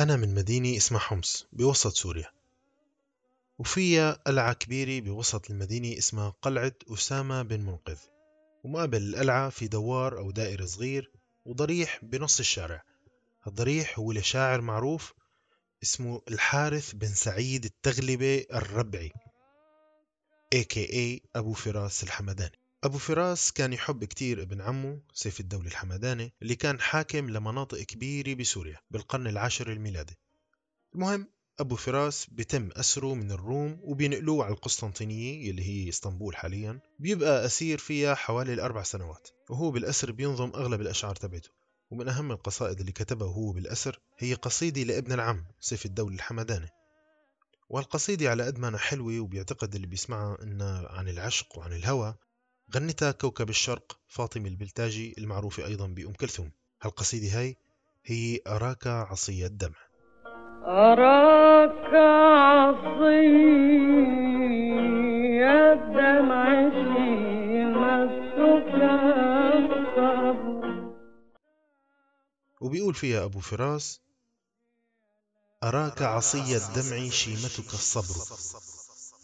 أنا من مدينة اسمها حمص بوسط سوريا. وفيها قلعة كبيرة بوسط المدينة اسمها قلعة أسامة بن منقذ. ومقابل القلعة في دوار أو دائرة صغير وضريح بنص الشارع. الضريح هو لشاعر معروف اسمه الحارث بن سعيد التغلبي الربعي a.k.a أبو فراس الحمداني. أبو فراس كان يحب كتير ابن عمه سيف الدولة الحمداني اللي كان حاكم لمناطق كبيرة بسوريا بالقرن العاشر الميلادي. المهم أبو فراس بيتم أسره من الروم وبينقلوه على القسطنطينية اللي هي إسطنبول حاليا. بيبقى أسير فيها حوالي الأربع سنوات وهو بالأسر بينظم أغلب الأشعار تبعته. ومن أهم القصائد اللي كتبها وهو بالأسر هي قصيدة لابن العم سيف الدولة الحمداني. والقصيدة على قد ما أنا حلوة وبيعتقد اللي بيسمعها إنها عن العشق وعن الهوى. غنتها كوكب الشرق فاطمة البلتاجي المعروفة أيضا بأم كلثوم. هالقصيدة هاي هي أراك عصي الدمع. أراك عصي الدمع شيمتك الصبر وبيقول فيها أبو فراس أراك عصي الدمع شيمتك الصبر.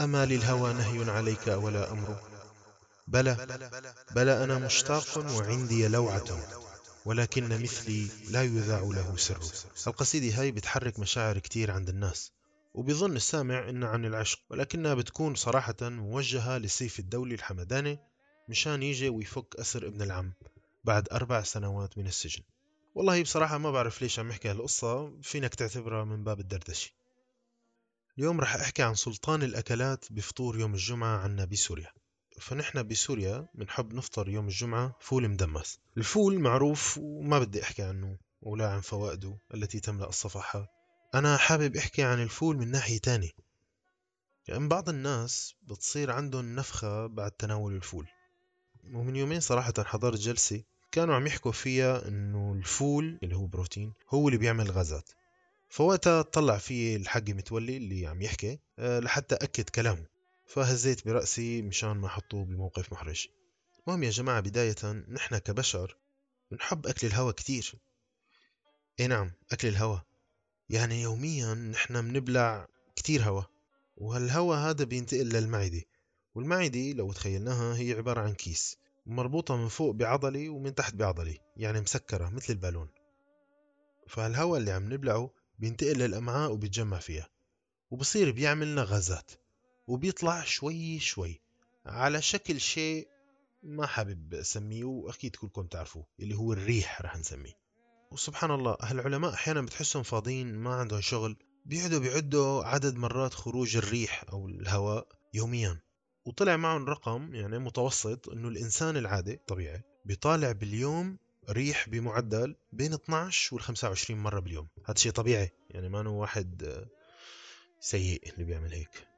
أما للهوى نهي عليك ولا أمر. بلى بلى أنا مشتاق وعندي لوعة ولكن مثلي لا يذاع له سر. القصيدة هاي بتحرك مشاعر كتير عند الناس وبيظن السامع إنها عن العشق ولكنها بتكون صراحة موجهة لسيف الدولي الحمداني مشان يجي ويفك أسر ابن العم بعد أربع سنوات من السجن. والله بصراحة ما بعرف ليش عم احكي هالقصة فينك تعتبرها من باب الدردشة. اليوم رح أحكي عن سلطان الأكلات بفطور يوم الجمعة عنا بسوريا فنحن بسوريا بنحب نفطر يوم الجمعة فول مدمس. الفول معروف وما بدي أحكي عنه ولا عن فوائده التي تملأ الصفحات أنا حابب أحكي عن الفول من ناحية تانية. يعني بعض الناس بتصير عندهم نفخة بعد تناول الفول. ومن يومين صراحة حضرت جلسة كانوا عم يحكوا فيها إنه الفول اللي هو بروتين هو اللي بيعمل غازات. فوقتها طلع في الحق متولي اللي عم يحكي آه، لحتى أكد كلامه. فهزيت برأسي مشان ما أحطه بموقف محرج. المهم يا جماعة بداية نحن كبشر بنحب أكل الهوا كتير. إيه نعم أكل الهوا. يعني يوميا نحن بنبلع كتير هوا. وهالهوا هذا بينتقل للمعدة. والمعدة لو تخيلناها هي عبارة عن كيس مربوطة من فوق بعضلة ومن تحت بعضلة يعني مسكرة مثل البالون. فالهواء اللي عم نبلعه بينتقل للأمعاء وبيتجمع فيها وبصير بيعملنا غازات وبيطلع شوي شوي. على شكل شيء ما حابب أسميه وأكيد كلكم تعرفوه اللي هو الريح رح نسميه. وسبحان الله هالعلماء أحيانا بتحسهم فاضيين ما عندهم شغل بيقعدوا بيعدوا عدد مرات خروج الريح أو الهواء يوميا. وطلع معهم رقم يعني متوسط إنه الإنسان العادي طبيعي بيطالع باليوم ريح بمعدل بين 12 وال 25 مرة باليوم. هذا شيء طبيعي يعني ما واحد سيء اللي بيعمل هيك.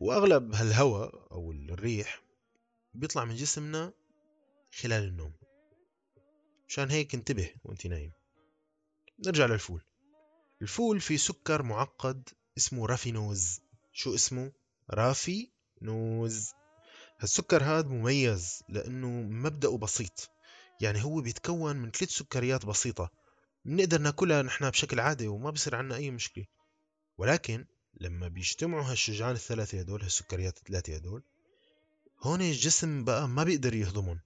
وأغلب هالهواء أو الريح بيطلع من جسمنا خلال النوم. مشان هيك انتبه وانت نايم. نرجع للفول. الفول فيه سكر معقد اسمه رافينوز شو اسمه؟ رافي نوز. هالسكر هذا مميز لأنه مبدأه بسيط. يعني هو بيتكون من ثلاث سكريات بسيطة. بنقدر نأكلها نحن بشكل عادي وما بصير عنا أي مشكلة. ولكن لما بيجتمعوا هالشجعان الثلاثة هدول هالسكريات الثلاثة هدول هون الجسم بقى ما بيقدر يهضمهم.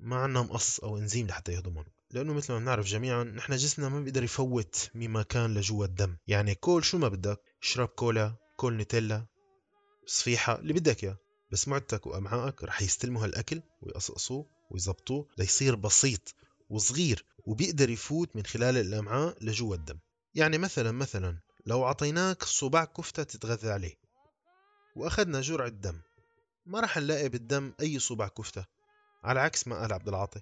ما عنا مقص أو إنزيم لحتى يهضمهم. لأنه مثل ما بنعرف جميعا نحن جسمنا ما بيقدر يفوت مما كان لجوا الدم. يعني كل شو ما بدك اشرب كولا كل نتيلا صفيحة اللي بدك إياه. بس معدتك وامعائك رح يستلموا هالأكل ويقصقصوه ويزبطوه ليصير بسيط وصغير وبيقدر يفوت من خلال الأمعاء لجوا الدم. يعني مثلا مثلا لو عطيناك صباع كفتة تتغذى عليه. وأخذنا جرعة دم ما رح نلاقي بالدم أي صباع كفتة على عكس ما قال عبد العاطي.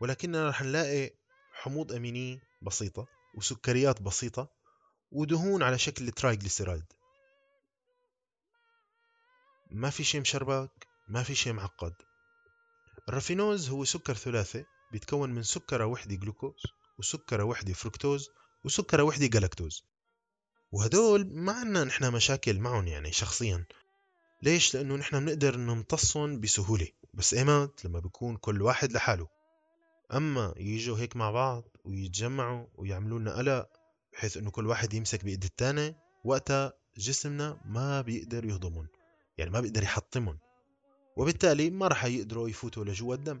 ولكننا رح نلاقي حموض أمينية بسيطة وسكريات بسيطة ودهون على شكل triglyceride. ما في شيء مشربك ما في شيء معقد. الرافينوز هو سكر ثلاثي بيتكون من سكرة وحدة جلوكوز وسكرة وحدة فركتوز وسكرة وحدة جلاكتوز وهدول ما عنا نحن مشاكل معهم يعني شخصيا. ليش؟ لأنه نحن بنقدر نمتصهم بسهولة. بس إيمت لما بيكون كل واحد لحاله. أما يجوا هيك مع بعض ويتجمعوا ويعملوا لنا قلق بحيث إنه كل واحد يمسك بإيد الثاني وقتها جسمنا ما بيقدر يهضمهم. يعني ما بيقدر يحطمهم. وبالتالي ما رح يقدروا يفوتوا لجوا الدم.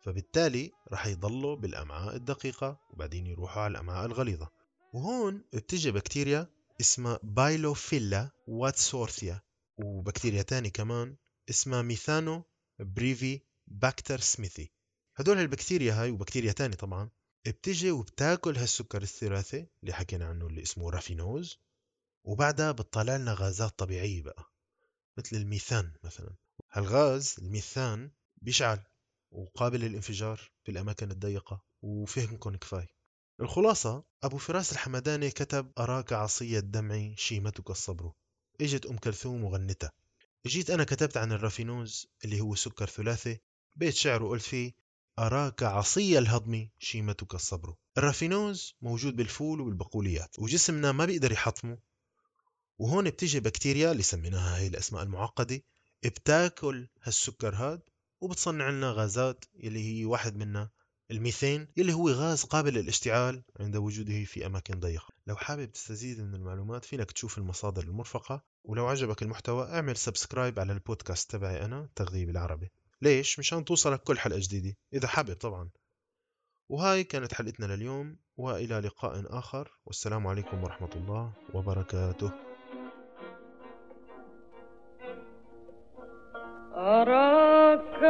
فبالتالي رح يضلوا بالأمعاء الدقيقة وبعدين يروحوا على الأمعاء الغليظة. وهون بتجي بكتيريا اسمها Bilophila wadsworthia وبكتيريا تاني كمان اسمها Methanobrevibacter smithii. هدول البكتيريا هاي وبكتيريا تاني طبعا بتجي وبتاكل هالسكر الثلاثي اللي حكينا عنه اللي اسمه رافينوز وبعدها بتطلع لنا غازات طبيعية بقى مثل الميثان مثلا. هالغاز الميثان بيشعل وقابل للانفجار في الأماكن الضيقة وفهمكم كفاية. الخلاصة أبو فراس الحمداني كتب أراك عصي الدمع شيمتك الصبر. إجت أم كلثوم وغنتها جيت أنا كتبت عن الرافينوز اللي هو سكر ثلاثي. بيت شعر وقلت فيه أراك عصي الهضم شيمتك الصبر. الرافينوز موجود بالفول وبالبقوليات وجسمنا ما بيقدر يحطمه. وهون بتيجي بكتيريا اللي سميناها هي الأسماء المعقدة. بتاكل هالسكر هاد وبتصنع لنا غازات اللي هي واحد منها الميثين اللي هو غاز قابل للاشتعال عند وجوده في أماكن ضيقة. لو حابب تستزيد من المعلومات فينك تشوف المصادر المرفقة ولو عجبك المحتوى اعمل subscribe على البودكاست تبعي أنا تغذية بالعربي ليش؟ مشان توصلك كل حلقة جديدة إذا حابب طبعا. وهاي كانت حلقتنا لليوم وإلى لقاء آخر. والسلام عليكم ورحمة الله وبركاته. أراك